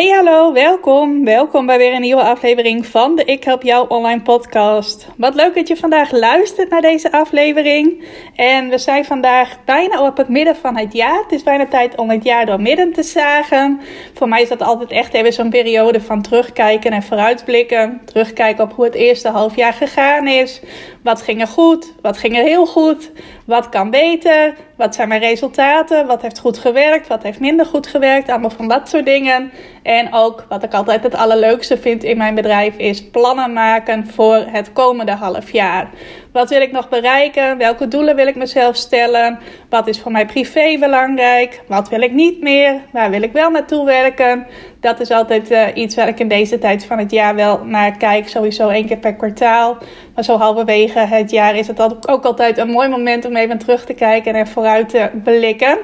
Hey hallo, welkom. Welkom bij weer een nieuwe aflevering van de Ik Help Jou online podcast. Wat leuk dat je vandaag luistert naar deze aflevering. En we zijn vandaag bijna op het midden van het jaar. Het is bijna tijd om het jaar door midden te zagen. Voor mij is dat altijd echt even zo'n periode van terugkijken en vooruitblikken. Terugkijken op hoe het eerste half jaar gegaan is. Wat ging er goed? Wat ging er heel goed? Wat kan beter? Wat zijn mijn resultaten? Wat heeft goed gewerkt? Wat heeft minder goed gewerkt? Allemaal van dat soort dingen. En ook wat ik altijd het allerleukste vind in mijn bedrijf is plannen maken voor het komende half jaar. Wat wil ik nog bereiken? Welke doelen wil ik mezelf stellen? Wat is voor mij privé belangrijk? Wat wil ik niet meer? Waar wil ik wel naartoe werken? Dat is altijd uh, iets waar ik in deze tijd van het jaar wel naar kijk. Sowieso één keer per kwartaal. Maar zo halverwege het jaar is het ook altijd een mooi moment om even terug te kijken en vooruit te blikken.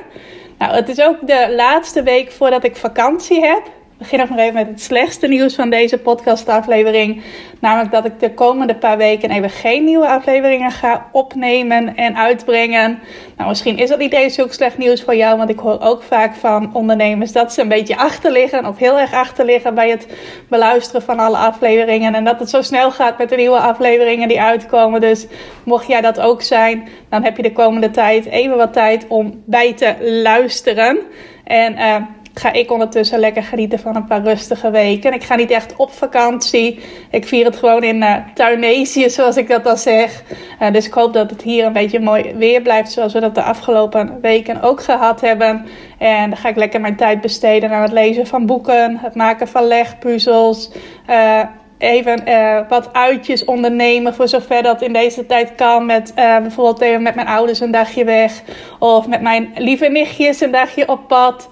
Nou, het is ook de laatste week voordat ik vakantie heb begin nog maar even met het slechtste nieuws van deze podcastaflevering. Namelijk dat ik de komende paar weken even geen nieuwe afleveringen ga opnemen en uitbrengen. Nou, misschien is dat niet eens zulk slecht nieuws voor jou, want ik hoor ook vaak van ondernemers dat ze een beetje achterliggen of heel erg achterliggen bij het beluisteren van alle afleveringen. En dat het zo snel gaat met de nieuwe afleveringen die uitkomen. Dus mocht jij dat ook zijn, dan heb je de komende tijd even wat tijd om bij te luisteren. En uh, ga ik ondertussen lekker genieten van een paar rustige weken. Ik ga niet echt op vakantie. Ik vier het gewoon in uh, Tunesië, zoals ik dat dan zeg. Uh, dus ik hoop dat het hier een beetje mooi weer blijft, zoals we dat de afgelopen weken ook gehad hebben. En dan ga ik lekker mijn tijd besteden aan het lezen van boeken, het maken van legpuzzels. Uh, even uh, wat uitjes ondernemen voor zover dat in deze tijd kan. Met uh, bijvoorbeeld even met mijn ouders een dagje weg. Of met mijn lieve nichtjes een dagje op pad.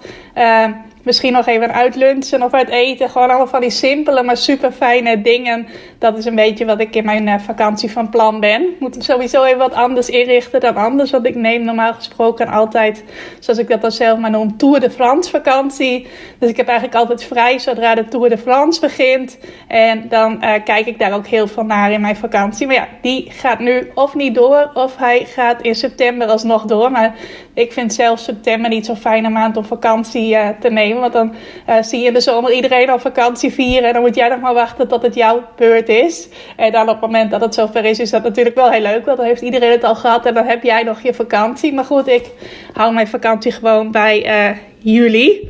Misschien nog even uit lunchen of uit eten. Gewoon allemaal van die simpele, maar super fijne dingen. Dat is een beetje wat ik in mijn uh, vakantie van plan ben. Ik moet sowieso even wat anders inrichten dan anders. Want ik neem normaal gesproken altijd, zoals ik dat dan zelf maar noem, Tour de France vakantie. Dus ik heb eigenlijk altijd vrij zodra de Tour de France begint. En dan uh, kijk ik daar ook heel veel naar in mijn vakantie. Maar ja, die gaat nu of niet door, of hij gaat in september alsnog door. Maar ik vind zelf september niet zo'n fijne maand om vakantie uh, te nemen. Want dan uh, zie je in de zomer iedereen op vakantie vieren. En dan moet jij nog maar wachten tot het jouw beurt is. En dan op het moment dat het zover is, is dat natuurlijk wel heel leuk. Want dan heeft iedereen het al gehad en dan heb jij nog je vakantie. Maar goed, ik hou mijn vakantie gewoon bij uh, juli.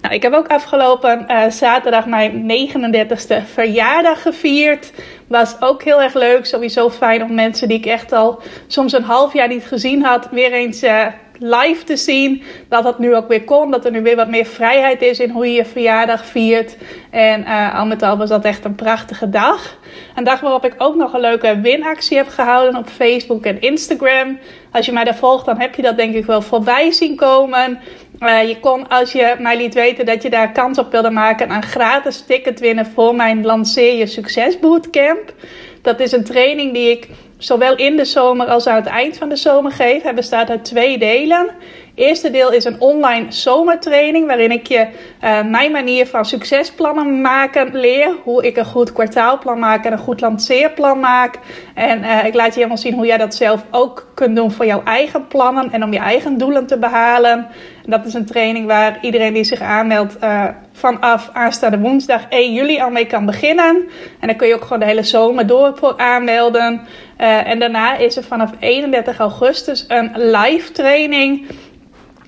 Nou, ik heb ook afgelopen uh, zaterdag mijn 39ste verjaardag gevierd. Was ook heel erg leuk. Sowieso fijn om mensen die ik echt al soms een half jaar niet gezien had, weer eens uh, live te zien. Dat dat nu ook weer kon. Dat er nu weer wat meer vrijheid is in hoe je je verjaardag viert. En uh, al met al was dat echt een prachtige dag. Een dag waarop ik ook nog een leuke winactie heb gehouden op Facebook en Instagram. Als je mij daar volgt, dan heb je dat denk ik wel voorbij zien komen. Uh, je kon, als je mij liet weten dat je daar kans op wilde maken, een gratis ticket winnen voor mijn Lanceer Je Succes Bootcamp. Dat is een training die ik zowel in de zomer als aan het eind van de zomer geef. Hij bestaat uit twee delen. Eerste deel is een online zomertraining waarin ik je uh, mijn manier van succesplannen maken leer. Hoe ik een goed kwartaalplan maak en een goed lanceerplan maak. En uh, ik laat je helemaal zien hoe jij dat zelf ook kunt doen voor jouw eigen plannen en om je eigen doelen te behalen. En dat is een training waar iedereen die zich aanmeldt uh, vanaf aanstaande woensdag 1 juli al mee kan beginnen. En dan kun je ook gewoon de hele zomer door voor aanmelden. en daarna is er vanaf 31 augustus een live training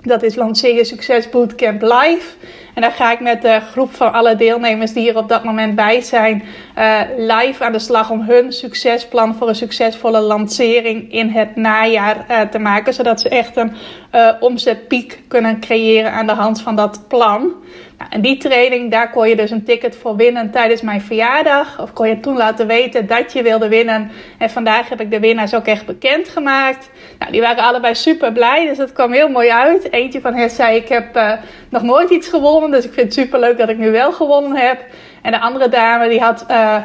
dat is Lanceer je Succes Bootcamp Live. En daar ga ik met de groep van alle deelnemers die er op dat moment bij zijn, uh, live aan de slag om hun succesplan voor een succesvolle lancering in het najaar uh, te maken. Zodat ze echt een uh, omzetpiek kunnen creëren aan de hand van dat plan. Nou, en die training, daar kon je dus een ticket voor winnen tijdens mijn verjaardag. Of kon je toen laten weten dat je wilde winnen. En vandaag heb ik de winnaars ook echt bekendgemaakt. Nou, die waren allebei super blij, dus dat kwam heel mooi uit. Eentje van hen zei, ik heb nog nooit iets gewonnen. Dus ik vind het super leuk dat ik nu wel gewonnen heb. En de andere dame, die had... Uh,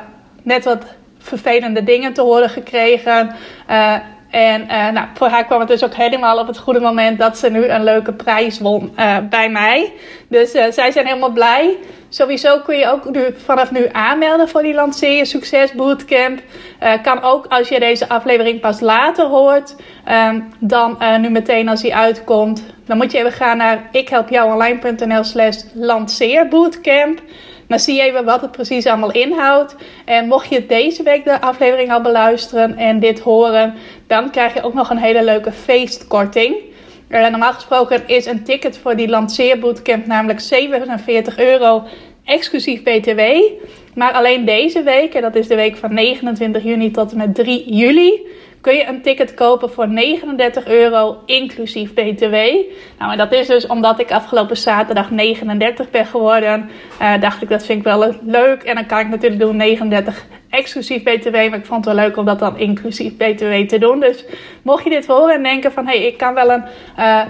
net wat vervelende dingen te horen gekregen. Uh, en uh, nou, voor haar kwam het dus ook helemaal op het goede moment dat ze nu een leuke prijs won uh, bij mij. Dus uh, zij zijn helemaal blij. Sowieso kun je ook vanaf nu aanmelden voor die Lanceer Succes Bootcamp. kan ook als je deze aflevering pas later hoort, um, dan nu meteen als die uitkomt. Dan moet je even gaan naar ikhelpjouonline.nl slash lanceerbootcamp. Dan zie je even wat het precies allemaal inhoudt. En mocht je deze week de aflevering al beluisteren en dit horen, dan krijg je ook nog een hele leuke feestkorting. Uh, normaal gesproken is een ticket voor die lanceerbootcamp namelijk 47 euro exclusief BTW. Maar alleen deze week, en dat is de week van 29 juni tot en met 3 juli, kun je een ticket kopen voor 39 euro inclusief BTW. Nou, en dat is dus omdat ik afgelopen zaterdag 39 ben geworden. Uh, dacht ik, dat vind ik wel leuk. En dan kan ik natuurlijk doen 39 exclusief BTW. Maar ik vond het wel leuk om dat dan inclusief BTW te doen. Dus mocht je dit horen en denken van... hé, hey, ik kan wel een... Uh,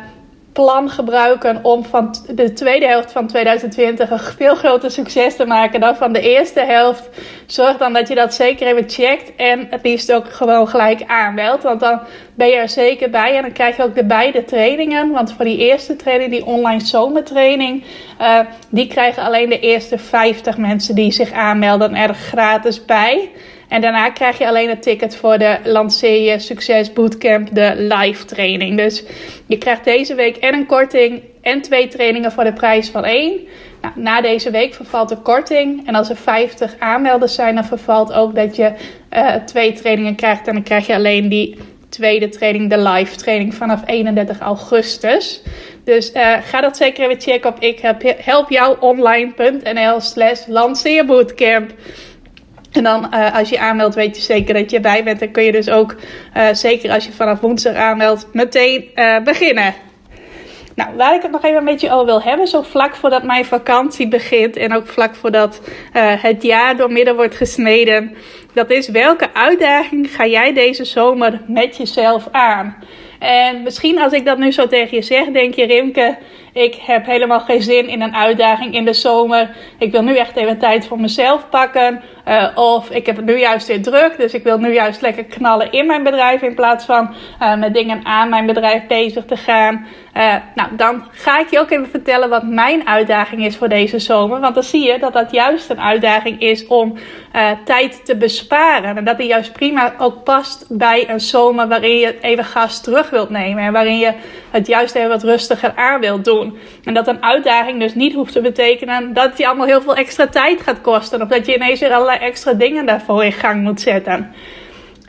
plan gebruiken om van de tweede helft van 2020 een veel groter succes te maken dan van de eerste helft. Zorg dan dat je dat zeker even checkt en het liefst ook gewoon gelijk aanmeldt. Want dan ben je er zeker bij en dan krijg je ook de beide trainingen. Want voor die eerste training, die online zomertraining, uh, die krijgen alleen de eerste 50 mensen die zich aanmelden er gratis bij. En daarna krijg je alleen het ticket voor de Lanceer Succes Bootcamp, de live training. Dus je krijgt deze week en een korting en twee trainingen voor de prijs van één. Nou, na deze week vervalt de korting. En als er 50 aanmelders zijn, dan vervalt ook dat je uh, twee trainingen krijgt. En dan krijg je alleen die tweede training, de live training, vanaf 31 augustus. Dus uh, ga dat zeker even checken op ik helpjouonline.nl slash lanceerbootcamp. En dan uh, als je aanmeldt, weet je zeker dat je erbij bent. Dan kun je dus ook, uh, zeker als je vanaf woensdag aanmeldt, meteen uh, beginnen. Nou, waar ik het nog even een beetje over wil hebben, zo vlak voordat mijn vakantie begint en ook vlak voordat het jaar door midden wordt gesneden, dat is welke uitdaging ga jij deze zomer met jezelf aan? En misschien als ik dat nu zo tegen je zeg, denk je Rimke, ik heb helemaal geen zin in een uitdaging in de zomer. Ik wil nu echt even tijd voor mezelf pakken. Uh, of ik heb het nu juist weer druk, dus ik wil nu juist lekker knallen in mijn bedrijf in plaats van uh, met dingen aan mijn bedrijf bezig te gaan. Uh, nou, dan ga ik je ook even vertellen wat mijn uitdaging is voor deze zomer. Want dan zie je dat dat juist een uitdaging is om tijd te besparen. En dat die juist prima ook past bij een zomer waarin je even gas terug wilt nemen. En waarin je het juist even wat rustiger aan wilt doen. En dat een uitdaging dus niet hoeft te betekenen dat je allemaal heel veel extra tijd gaat kosten. Of dat je ineens weer allerlei extra dingen daarvoor in gang moet zetten.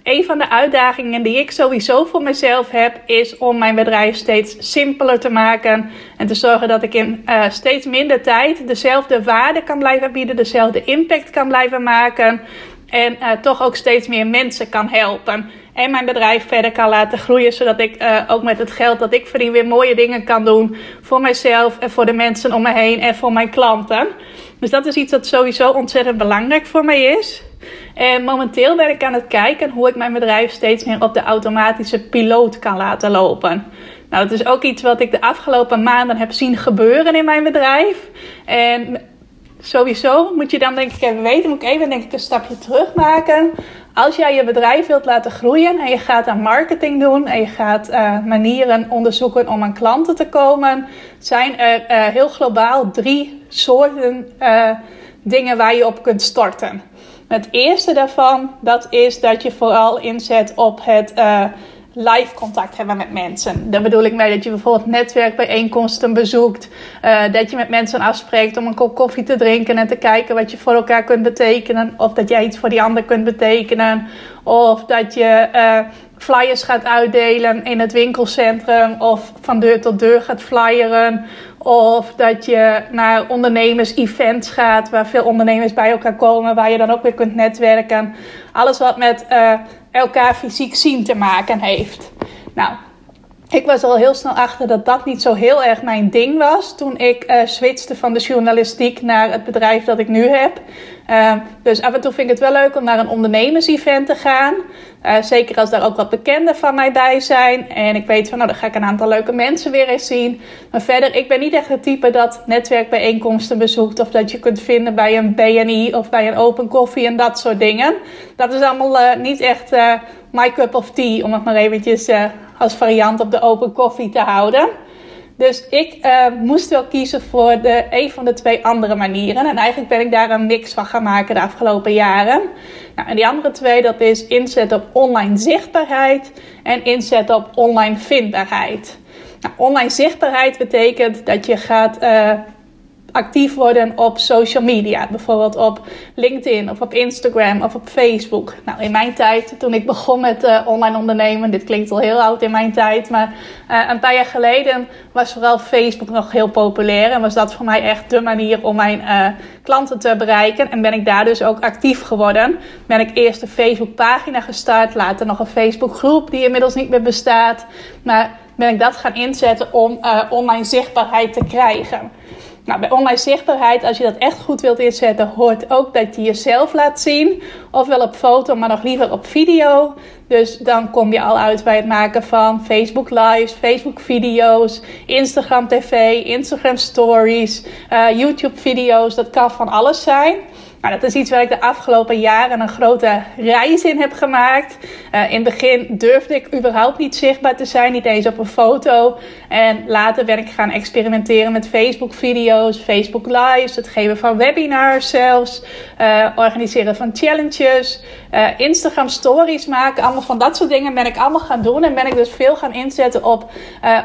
Een van de uitdagingen die ik sowieso voor mezelf heb, is om mijn bedrijf steeds simpeler te maken. En te zorgen dat ik in uh, steeds minder tijd dezelfde waarde kan blijven bieden, dezelfde impact kan blijven maken. En uh, toch ook steeds meer mensen kan helpen. En mijn bedrijf verder kan laten groeien. Zodat ik uh, ook met het geld dat ik verdien weer mooie dingen kan doen. Voor mijzelf en voor de mensen om me heen en voor mijn klanten. Dus dat is iets dat sowieso ontzettend belangrijk voor mij is. En momenteel ben ik aan het kijken hoe ik mijn bedrijf steeds meer op de automatische piloot kan laten lopen. Nou, dat is ook iets wat ik de afgelopen maanden heb zien gebeuren in mijn bedrijf. En sowieso moet je dan denk ik even weten, moet ik even denk ik een stapje terug maken. Als jij je bedrijf wilt laten groeien en je gaat aan marketing doen en je gaat uh, manieren onderzoeken om aan klanten te komen, zijn er uh, heel globaal drie soorten uh, dingen waar je op kunt starten. Het eerste daarvan, dat is dat je vooral inzet op het live contact hebben met mensen. Daar bedoel ik mee dat je bijvoorbeeld netwerkbijeenkomsten bezoekt. Uh, dat je met mensen afspreekt om een kop koffie te drinken en te kijken wat je voor elkaar kunt betekenen. Of dat jij iets voor die ander kunt betekenen. Of dat je uh, flyers gaat uitdelen in het winkelcentrum. Of van deur tot deur gaat flyeren. Of dat je naar ondernemers-events gaat, waar veel ondernemers bij elkaar komen, waar je dan ook weer kunt netwerken. Alles wat met uh, elkaar fysiek zien te maken heeft. Nou, ik was al heel snel achter dat dat niet zo heel erg mijn ding was toen ik uh, switchte van de journalistiek naar het bedrijf dat ik nu heb. Uh, dus af en toe vind ik het wel leuk om naar een ondernemers-event te gaan. Uh, zeker als daar ook wat bekenden van mij bij zijn. En ik weet van, nou, dan ga ik een aantal leuke mensen weer eens zien. Maar verder, ik ben niet echt het type dat netwerkbijeenkomsten bezoekt. Of dat je kunt vinden bij een BNI of bij een open koffie en dat soort dingen. Dat is allemaal niet echt my cup of tea, om het maar eventjes als variant op de open koffie te houden. Dus ik uh, moest wel kiezen voor de, een van de twee andere manieren. En eigenlijk ben ik daar een mix van gaan maken de afgelopen jaren. Nou, en die andere twee, dat is inzet op online zichtbaarheid en inzet op online vindbaarheid. Nou, online zichtbaarheid betekent dat je gaat uh, actief worden op social media. Bijvoorbeeld op LinkedIn of op Instagram of op Facebook. Nou, in mijn tijd, toen ik begon met uh, online ondernemen, dit klinkt al heel oud in mijn tijd, maar uh, een paar jaar geleden was vooral Facebook nog heel populair. En was dat voor mij echt de manier om mijn uh, klanten te bereiken. En ben ik daar dus ook actief geworden. Ben ik eerst een Facebook pagina gestart, later nog een Facebook groep die inmiddels niet meer bestaat. Maar ben ik dat gaan inzetten om online zichtbaarheid te krijgen. Nou, bij online zichtbaarheid, als je dat echt goed wilt inzetten, hoort ook dat je jezelf laat zien. Ofwel op foto, maar nog liever op video. Dus dan kom je al uit bij het maken van Facebook Lives, Facebook video's, Instagram TV, Instagram Stories, uh, YouTube video's. Dat kan van alles zijn. Nou, dat is iets waar ik de afgelopen jaren een grote reis in heb gemaakt. Uh, in het begin durfde ik überhaupt niet zichtbaar te zijn, niet eens op een foto. En later ben ik gaan experimenteren met Facebook-video's, Facebook Lives, het geven van webinars zelfs, uh, organiseren van challenges, uh, Instagram Stories maken. Allemaal van dat soort dingen ben ik allemaal gaan doen en ben ik dus veel gaan inzetten op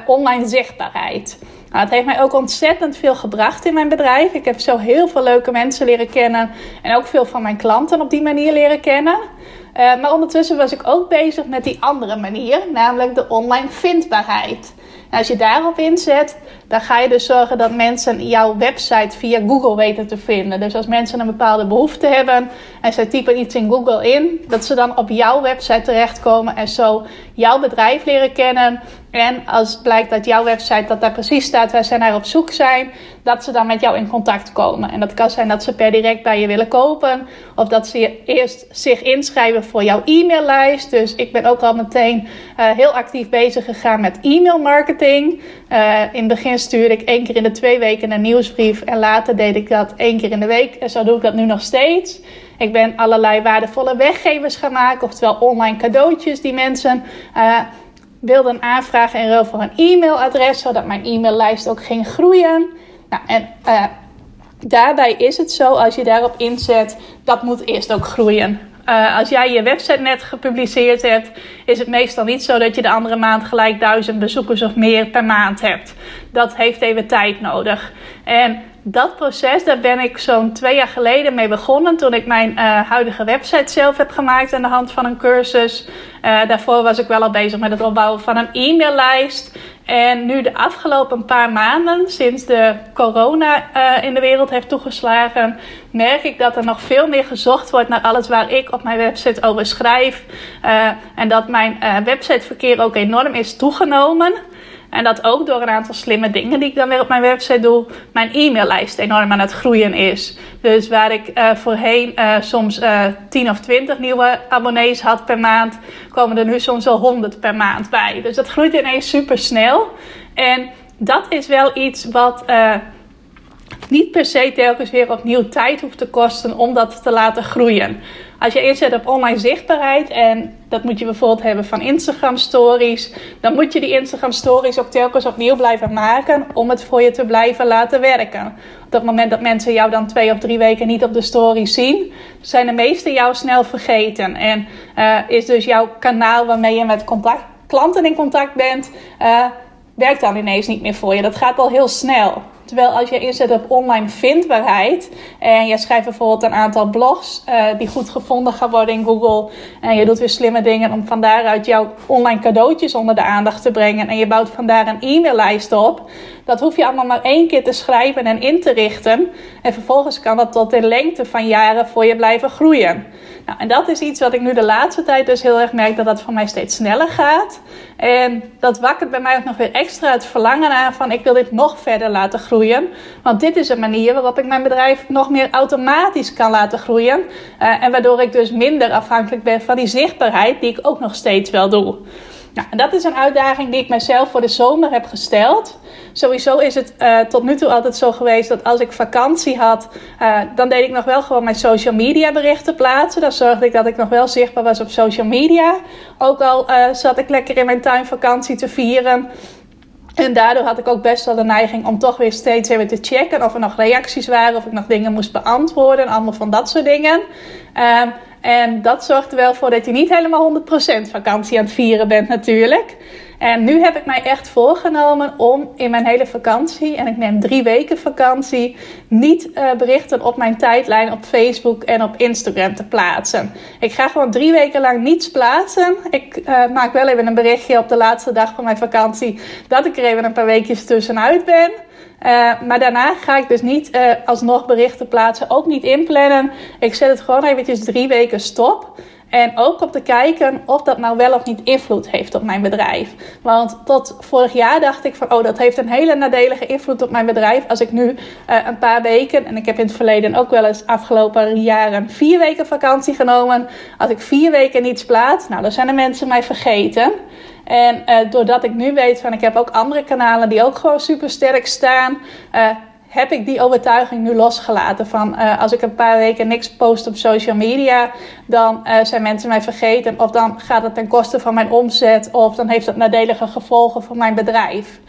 online zichtbaarheid. Nou, het heeft mij ook ontzettend veel gebracht in mijn bedrijf. Ik heb zo heel veel leuke mensen leren kennen. En ook veel van mijn klanten op die manier leren kennen. Uh, maar ondertussen was ik ook bezig met die andere manier, namelijk de online vindbaarheid. En als je daarop inzet, dan ga je dus zorgen dat mensen jouw website via Google weten te vinden. Dus als mensen een bepaalde behoefte hebben en ze typen iets in Google in, dat ze dan op jouw website terechtkomen en zo jouw bedrijf leren kennen. En als blijkt dat jouw website dat daar precies staat waar zij naar op zoek zijn, dat ze dan met jou in contact komen. En dat kan zijn dat ze per direct bij je willen kopen, of dat ze eerst zich inschrijven voor jouw e-maillijst. Dus ik ben ook al meteen uh, heel actief bezig gegaan met e-mail marketing. Uh, in het begin stuurde ik één keer in de twee weken een nieuwsbrief en later deed ik dat één keer in de week. En zo doe ik dat nu nog steeds. Ik ben allerlei waardevolle weggevers gaan maken, oftewel online cadeautjes die mensen uh, wilden aanvragen in ruil voor een e-mailadres, zodat mijn e-maillijst ook ging groeien. Nou, en uh, daarbij is het zo, als je daarop inzet, dat moet eerst ook groeien. Uh, als jij je website net gepubliceerd hebt, is het meestal niet zo dat je de andere maand gelijk duizend bezoekers of meer per maand hebt. Dat heeft even tijd nodig. En dat proces, daar ben ik zo'n twee jaar geleden mee begonnen. Toen ik mijn uh, huidige website zelf heb gemaakt aan de hand van een cursus. Uh, daarvoor was ik wel al bezig met het opbouwen van een e-maillijst. En nu de afgelopen paar maanden, sinds de corona uh, in de wereld heeft toegeslagen, merk ik dat er nog veel meer gezocht wordt naar alles waar ik op mijn website over schrijf. en dat mijn websiteverkeer ook enorm is toegenomen. En dat ook door een aantal slimme dingen die ik dan weer op mijn website doe, mijn e-maillijst enorm aan het groeien is. Dus waar ik uh, voorheen uh, soms uh, eh, 10 of 20 nieuwe abonnees had per maand, komen er nu soms al 100 per maand bij. Dus dat groeit ineens super snel. En dat is wel iets wat niet per se telkens weer opnieuw tijd hoeft te kosten om dat te laten groeien. Als je inzet op online zichtbaarheid en dat moet je bijvoorbeeld hebben van Instagram stories, dan moet je die Instagram stories ook telkens opnieuw blijven maken om het voor je te blijven laten werken. Op het moment dat mensen jou dan twee of drie weken niet op de stories zien, zijn de meesten jou snel vergeten. En uh, is dus jouw kanaal waarmee je met klanten in contact bent, uh, werkt dan ineens niet meer voor je. Dat gaat al heel snel. Terwijl als je inzet op online vindbaarheid en je schrijft bijvoorbeeld een aantal blogs uh, die goed gevonden gaan worden in Google en je doet weer slimme dingen om van daaruit jouw online cadeautjes onder de aandacht te brengen en je bouwt vandaar een e-maillijst op, Dat hoef je allemaal maar één keer te schrijven en in te richten. En vervolgens kan dat tot de lengte van jaren voor je blijven groeien. Nou, en dat is iets wat ik nu de laatste tijd dus heel erg merk dat dat voor mij steeds sneller gaat. En dat wakkert bij mij ook nog weer extra het verlangen aan van ik wil dit nog verder laten groeien. Want dit is een manier waarop ik mijn bedrijf nog meer automatisch kan laten groeien. Uh, en waardoor ik dus minder afhankelijk ben van die zichtbaarheid die ik ook nog steeds wel doe. Nou, en dat is een uitdaging die ik mezelf voor de zomer heb gesteld. Sowieso is het uh, tot nu toe altijd zo geweest dat als ik vakantie had, uh, dan deed ik nog wel gewoon mijn social media berichten plaatsen. Dan zorgde ik dat ik nog wel zichtbaar was op social media. Ook al uh, zat ik lekker in mijn tuin vakantie te vieren. En daardoor had ik ook best wel de neiging om toch weer steeds even te checken of er nog reacties waren, of ik nog dingen moest beantwoorden en allemaal van dat soort dingen. Um, en dat zorgt er wel voor dat je niet helemaal 100% vakantie aan het vieren bent natuurlijk. En nu heb ik mij echt voorgenomen om in mijn hele vakantie, en ik neem drie weken vakantie, niet uh, berichten op mijn tijdlijn op Facebook en op Instagram te plaatsen. Ik ga gewoon drie weken lang niets plaatsen. Ik uh, maak wel even een berichtje op de laatste dag van mijn vakantie dat ik er even een paar weekjes tussenuit ben. Uh, maar daarna ga ik dus niet uh, alsnog berichten plaatsen, ook niet inplannen. Ik zet het gewoon eventjes drie weken stop. En ook om te kijken of dat nou wel of niet invloed heeft op mijn bedrijf. Want tot vorig jaar dacht ik van, oh, dat heeft een hele nadelige invloed op mijn bedrijf. Als ik nu uh, een paar weken, en ik heb in het verleden ook wel eens afgelopen jaren vier weken vakantie genomen. Als ik vier weken niets plaats, nou, dan zijn de mensen mij vergeten. En uh, doordat ik nu weet van ik heb ook andere kanalen die ook gewoon super sterk staan, uh, heb ik die overtuiging nu losgelaten. Van uh, als ik een paar weken niks post op social media, dan zijn mensen mij vergeten. Of dan gaat het ten koste van mijn omzet. Of dan heeft het nadelige gevolgen voor mijn bedrijf.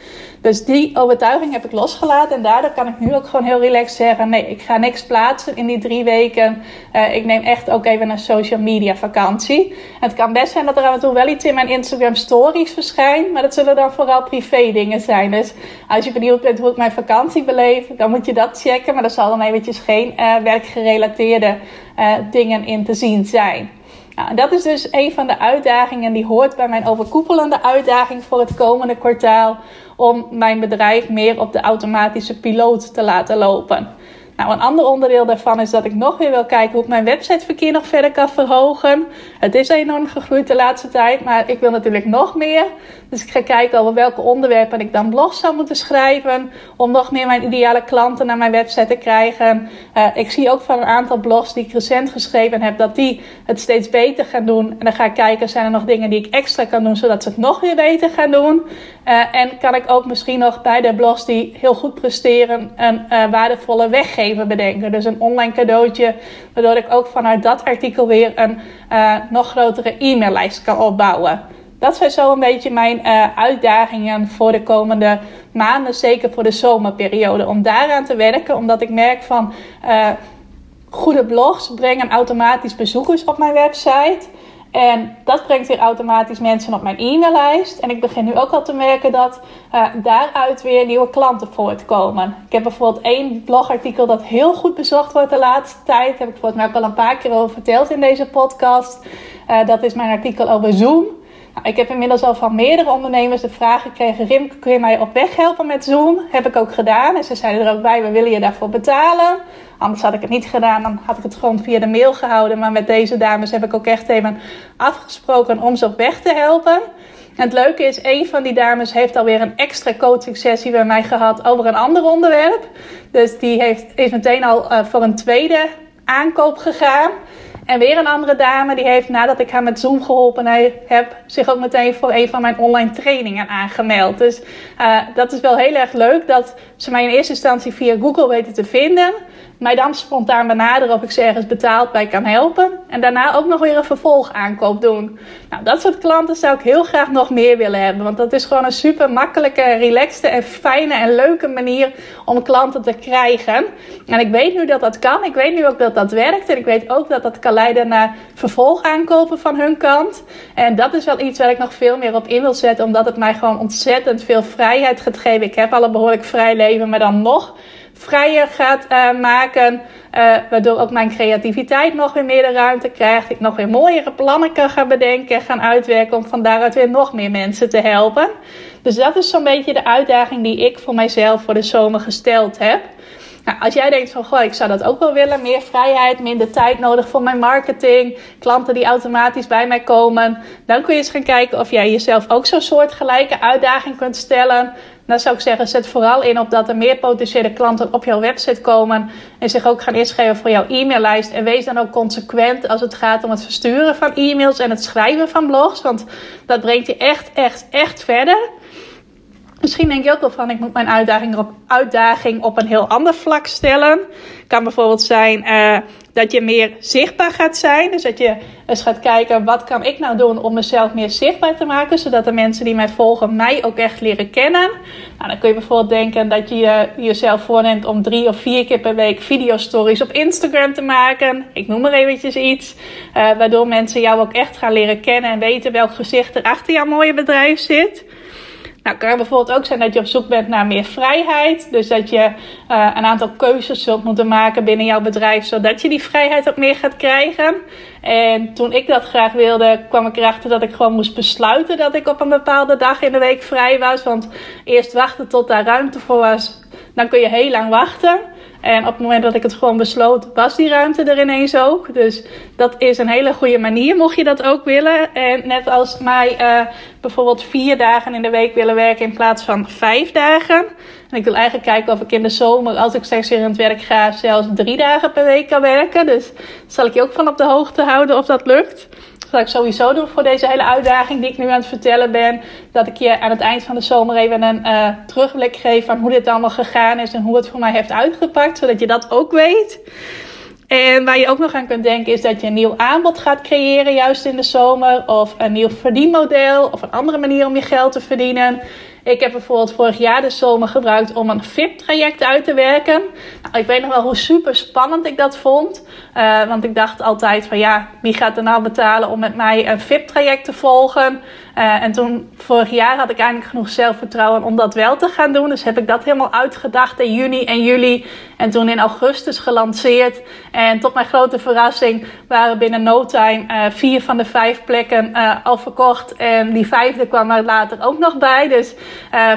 Dus die overtuiging heb ik losgelaten. En daardoor kan ik nu ook gewoon heel relaxed zeggen: nee, ik ga niks plaatsen in die drie weken. Uh, ik neem echt ook even een social media vakantie. Het kan best zijn dat er af en toe wel iets in mijn Instagram stories verschijnt. Maar dat zullen dan vooral privé dingen zijn. Dus als je benieuwd bent hoe ik mijn vakantie beleef, dan moet je dat checken. Maar er zal dan eventjes geen uh, werkgerelateerde uh, dingen in te zien zijn. Nou, dat is dus een van de uitdagingen die hoort bij mijn overkoepelende uitdaging voor het komende kwartaal om mijn bedrijf meer op de automatische piloot te laten lopen. Nou, een ander onderdeel daarvan is dat ik nog weer wil kijken hoe ik mijn websiteverkeer nog verder kan verhogen. Het is enorm gegroeid de laatste tijd, maar ik wil natuurlijk nog meer. Dus ik ga kijken over welke onderwerpen ik dan blogs zou moeten schrijven. Om nog meer mijn ideale klanten naar mijn website te krijgen. Uh, ik zie ook van een aantal blogs die ik recent geschreven heb, dat die het steeds beter gaan doen. En dan ga ik kijken, zijn er nog dingen die ik extra kan doen, zodat ze het nog weer beter gaan doen. Uh, en kan ik ook misschien nog bij de blogs die heel goed presteren, een uh, waardevolle bedenken. Dus een online cadeautje, waardoor ik ook vanuit dat artikel weer een nog grotere e-maillijst kan opbouwen. Dat zijn zo een beetje mijn uh, uitdagingen voor de komende maanden, zeker voor de zomerperiode. Om daaraan te werken, omdat ik merk van uh, goede blogs brengen automatisch bezoekers op mijn website. En dat brengt weer automatisch mensen op mijn e-maillijst. En ik begin nu ook al te merken dat uh, daaruit weer nieuwe klanten voortkomen. Ik heb bijvoorbeeld één blogartikel dat heel goed bezocht wordt de laatste tijd. Daar heb ik volgens mij ook al een paar keer over verteld in deze podcast. Uh, dat is mijn artikel over Zoom. Nou, ik heb inmiddels al van meerdere ondernemers de vraag gekregen: Rim, kun je mij op weg helpen met Zoom? Heb ik ook gedaan. En ze zeiden er ook bij: we willen je daarvoor betalen. Anders had ik het niet gedaan, dan had ik het gewoon via de mail gehouden. Maar met deze dames heb ik ook echt even afgesproken om ze op weg te helpen. En het leuke is, een van die dames heeft alweer een extra coaching sessie bij mij gehad over een ander onderwerp. Dus die heeft, is meteen al uh, voor een tweede aankoop gegaan. En weer een andere dame die heeft nadat ik haar met Zoom geholpen heb, zich ook meteen voor een van mijn online trainingen aangemeld. Dus uh, dat is wel heel erg leuk dat ze mij in eerste instantie via Google weten te vinden mij dan spontaan benaderen of ik ze ergens betaald bij kan helpen. En daarna ook nog weer een vervolgaankoop doen. Nou, dat soort klanten zou ik heel graag nog meer willen hebben. Want dat is gewoon een super makkelijke, relaxte en fijne en leuke manier om klanten te krijgen. En ik weet nu dat dat kan. Ik weet nu ook dat dat werkt. En ik weet ook dat dat kan leiden naar vervolgaankopen van hun kant. En dat is wel iets waar ik nog veel meer op in wil zetten. Omdat het mij gewoon ontzettend veel vrijheid gaat geven. Ik heb al een behoorlijk vrij leven, maar dan nog vrijer gaat uh, maken. Uh, waardoor ook mijn creativiteit nog weer meer de ruimte krijgt. Ik nog weer mooiere plannen kan gaan bedenken en gaan uitwerken. Om van daaruit weer nog meer mensen te helpen. Dus dat is zo'n beetje de uitdaging die ik voor mijzelf voor de zomer gesteld heb. Nou, als jij denkt van, goh, ik zou dat ook wel willen. Meer vrijheid, minder tijd nodig voor mijn marketing. Klanten die automatisch bij mij komen. Dan kun je eens gaan kijken of jij jezelf ook zo'n soort gelijke uitdaging kunt stellen. Dan zou ik zeggen, zet vooral in op dat er meer potentiële klanten op jouw website komen. En zich ook gaan inschrijven voor jouw e-maillijst. En wees dan ook consequent als het gaat om het versturen van e-mails en het schrijven van blogs. Want dat brengt je echt, echt, echt verder. Misschien denk je ook wel van, ik moet mijn uitdaging op, uitdaging op een heel ander vlak stellen. Kan bijvoorbeeld zijn uh, dat je meer zichtbaar gaat zijn. Dus dat je eens gaat kijken, wat kan ik nou doen om mezelf meer zichtbaar te maken. Zodat de mensen die mij volgen, mij ook echt leren kennen. Nou, dan kun je bijvoorbeeld denken dat je jezelf voorneemt om drie of vier keer per week videostories op Instagram te maken. Ik noem maar eventjes iets. Uh, waardoor mensen jou ook echt gaan leren kennen en weten welk gezicht er achter jouw mooie bedrijf zit. Nou, kan bijvoorbeeld ook zijn dat je op zoek bent naar meer vrijheid. Dus dat je uh, een aantal keuzes zult moeten maken binnen jouw bedrijf, zodat je die vrijheid ook meer gaat krijgen. En toen ik dat graag wilde, kwam ik erachter dat ik gewoon moest besluiten dat ik op een bepaalde dag in de week vrij was. Want eerst wachten tot daar ruimte voor was, dan kun je heel lang wachten. En op het moment dat ik het gewoon besloot, was die ruimte er ineens ook. Dus dat is een hele goede manier, mocht je dat ook willen. En net als mij uh, bijvoorbeeld vier dagen in de week willen werken in plaats van vijf dagen. En ik wil eigenlijk kijken of ik in de zomer, als ik steeds weer in het werk ga, zelfs drie dagen per week kan werken. Dus zal ik je ook van op de hoogte houden of dat lukt zal ik sowieso doen voor deze hele uitdaging die ik nu aan het vertellen ben. Dat ik je aan het eind van de zomer even een uh, terugblik geef van hoe dit allemaal gegaan is en hoe het voor mij heeft uitgepakt. Zodat je dat ook weet. En waar je ook nog aan kunt denken is dat je een nieuw aanbod gaat creëren juist in de zomer. Of een nieuw verdienmodel of een andere manier om je geld te verdienen. Ik heb bijvoorbeeld vorig jaar de zomer gebruikt om een VIP-traject uit te werken. Nou, ik weet nog wel hoe super spannend ik dat vond. Uh, want ik dacht altijd van ja, wie gaat er nou betalen om met mij een VIP-traject te volgen? Uh, en toen, vorig jaar, had ik eindelijk genoeg zelfvertrouwen om dat wel te gaan doen. Dus heb ik dat helemaal uitgedacht in juni en juli. En toen in augustus gelanceerd. En tot mijn grote verrassing waren binnen no time uh, vier van de vijf plekken uh, al verkocht. En die vijfde kwam er later ook nog bij. Dus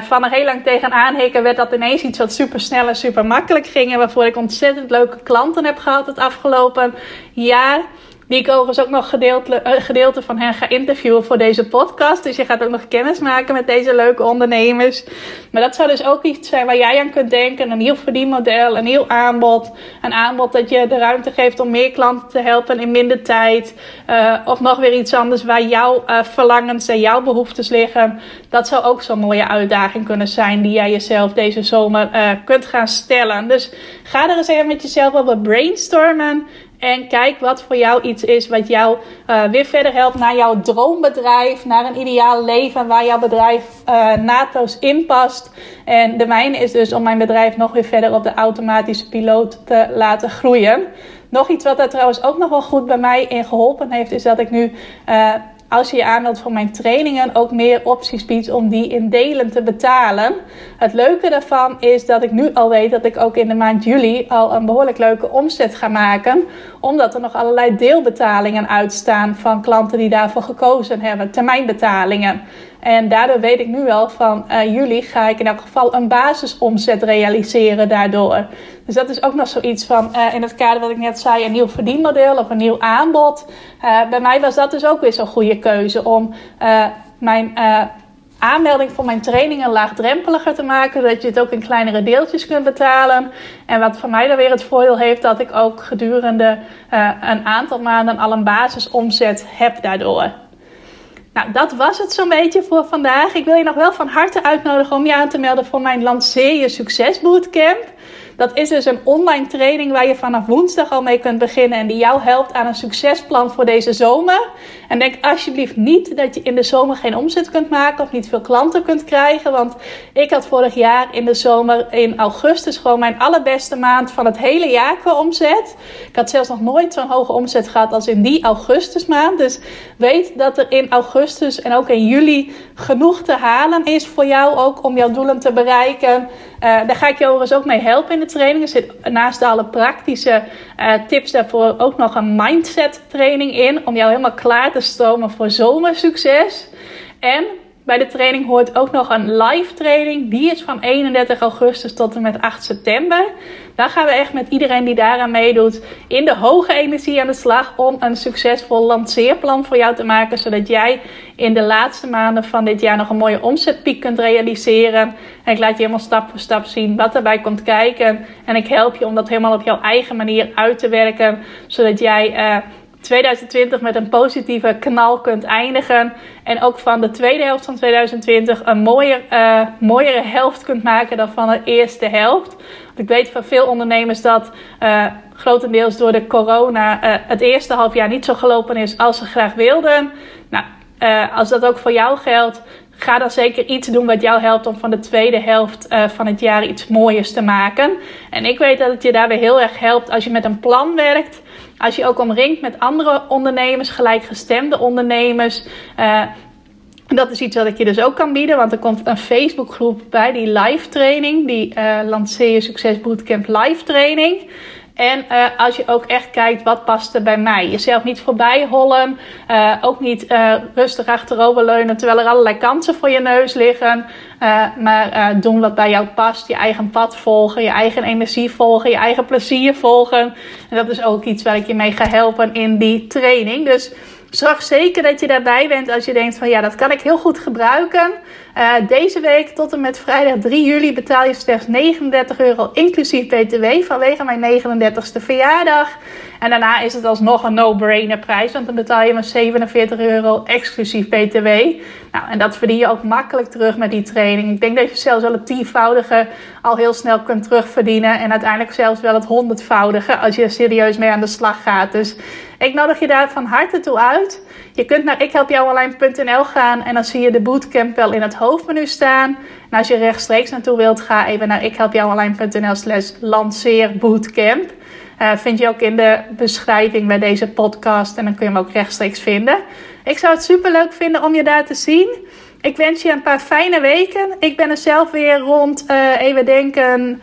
van er heel lang tegenaan hikken werd dat ineens iets wat super snel en super makkelijk ging. En waarvoor ik ontzettend leuke klanten heb gehad het afgelopen jaar. Die ik overigens ook nog gedeelte, uh, gedeelte van hen ga interviewen voor deze podcast. Dus je gaat ook nog kennis maken met deze leuke ondernemers. Maar dat zou dus ook iets zijn waar jij aan kunt denken. Een nieuw verdienmodel, een nieuw aanbod. Een aanbod dat je de ruimte geeft om meer klanten te helpen in minder tijd. Uh, of nog weer iets anders waar jouw uh, verlangens en jouw behoeftes liggen. Dat zou ook zo'n mooie uitdaging kunnen zijn die jij jezelf deze zomer kunt gaan stellen. Dus ga er eens even met jezelf over brainstormen. En kijk wat voor jou iets is wat jou uh, weer verder helpt naar jouw droombedrijf, naar een ideaal leven waar jouw bedrijf uh, naadloos in past. En de mijne is dus om mijn bedrijf nog weer verder op de automatische piloot te laten groeien. Nog iets wat daar trouwens ook nog wel goed bij mij in geholpen heeft, is dat ik nu uh, als je je aanmeldt voor mijn trainingen, ook meer opties biedt om die in delen te betalen. Het leuke daarvan is dat ik nu al weet dat ik ook in de maand juli al een behoorlijk leuke omzet ga maken. Omdat er nog allerlei deelbetalingen uitstaan van klanten die daarvoor gekozen hebben, termijnbetalingen. En daardoor weet ik nu wel van uh, juli ga ik in elk geval een basisomzet realiseren daardoor. Dus dat is ook nog zoiets van uh, in het kader wat ik net zei, een nieuw verdienmodel of een nieuw aanbod. Uh, bij mij was dat dus ook weer zo'n goede keuze om mijn aanmelding voor mijn trainingen laagdrempeliger te maken. Zodat je het ook in kleinere deeltjes kunt betalen. En wat voor mij dan weer het voordeel heeft dat ik ook gedurende een aantal maanden al een basisomzet heb daardoor. Nou, dat was het zo'n beetje voor vandaag. Ik wil je nog wel van harte uitnodigen om je aan te melden voor mijn Lanceer je Succes Bootcamp. Dat is dus een online training waar je vanaf woensdag al mee kunt beginnen en die jou helpt aan een succesplan voor deze zomer. En denk alsjeblieft niet dat je in de zomer geen omzet kunt maken of niet veel klanten kunt krijgen. Want ik had vorig jaar in de zomer in augustus gewoon mijn allerbeste maand van het hele jaar qua omzet. Ik had zelfs nog nooit zo'n hoge omzet gehad als in die augustusmaand. Dus weet dat er in augustus en ook in juli genoeg te halen is voor jou ook om jouw doelen te bereiken. daar ga ik je overigens ook mee helpen in de training. Er zit naast alle praktische tips daarvoor ook nog een mindset training in. Om jou helemaal klaar te stomen voor zomersucces. En bij de training hoort ook nog een live training. Die is van 31 augustus tot en met 8 september. Daar gaan we echt met iedereen die daaraan meedoet in de hoge energie aan de slag om een succesvol lanceerplan voor jou te maken. Zodat jij in de laatste maanden van dit jaar nog een mooie omzetpiek kunt realiseren. En ik laat je helemaal stap voor stap zien wat erbij komt kijken. En ik help je om dat helemaal op jouw eigen manier uit te werken. Zodat jij... Uh, 2020 met een positieve knal kunt eindigen. En ook van de tweede helft van 2020 een uh, mooiere helft kunt maken dan van de eerste helft. Want ik weet van veel ondernemers dat uh, grotendeels door de corona uh, het eerste half jaar niet zo gelopen is als ze graag wilden. Nou, als dat ook voor jou geldt, ga dan zeker iets doen wat jou helpt om van de tweede helft van het jaar iets mooiers te maken. En ik weet dat het je daarbij heel erg helpt als je met een plan werkt. Als je ook omringt met andere ondernemers, gelijkgestemde ondernemers. Uh, dat is iets wat ik je dus ook kan bieden, want er komt een Facebookgroep bij, die live training, die uh, Lanceer Succes Bootcamp live training. En uh, als je ook echt kijkt, wat past er bij mij? Jezelf niet voorbij hollen. Uh, ook niet uh, rustig achteroverleunen terwijl er allerlei kansen voor je neus liggen. maar doen wat bij jou past. Je eigen pad volgen, je eigen energie volgen, je eigen plezier volgen. En dat is ook iets waar ik je mee ga helpen in die training. Dus zorg zeker dat je daarbij bent als je denkt van ja, dat kan ik heel goed gebruiken. Uh, deze week tot en met vrijdag 3 juli betaal je slechts 39 euro inclusief BTW vanwege mijn 39ste verjaardag. En daarna is het alsnog een no-brainer prijs, want dan betaal je maar 47 euro exclusief BTW. Nou, en dat verdien je ook makkelijk terug met die training. Ik denk dat je zelfs wel het tienvoudige al heel snel kunt terugverdienen. En uiteindelijk zelfs wel het honderdvoudige als je er serieus mee aan de slag gaat. Dus ik nodig je daar van harte toe uit. Je kunt naar ikhelpjouonline.nl gaan en dan zie je de bootcamp wel in het hoofdmenu staan. En als je rechtstreeks naartoe wilt, ga even naar ikhelpjouonline.nl slash lanceerbootcamp. Uh, vind je ook in de beschrijving bij deze podcast en dan kun je hem ook rechtstreeks vinden. Ik zou het super leuk vinden om je daar te zien. Ik wens je een paar fijne weken. Ik ben er zelf weer rond, uh, even denken,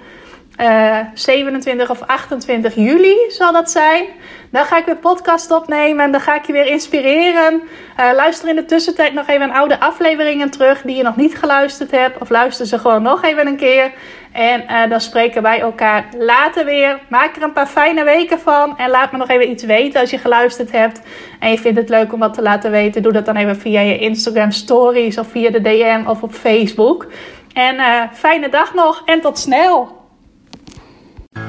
uh, eh, 27 of 28 juli zal dat zijn. Dan ga ik weer podcast opnemen en dan ga ik je weer inspireren. Uh, luister in de tussentijd nog even oude afleveringen terug die je nog niet geluisterd hebt. Of luister ze gewoon nog even een keer. En uh, dan spreken wij elkaar later weer. Maak er een paar fijne weken van. En laat me nog even iets weten als je geluisterd hebt. En je vindt het leuk om wat te laten weten. Doe dat dan even via je Instagram stories of via de DM of op Facebook. En fijne dag nog en tot snel!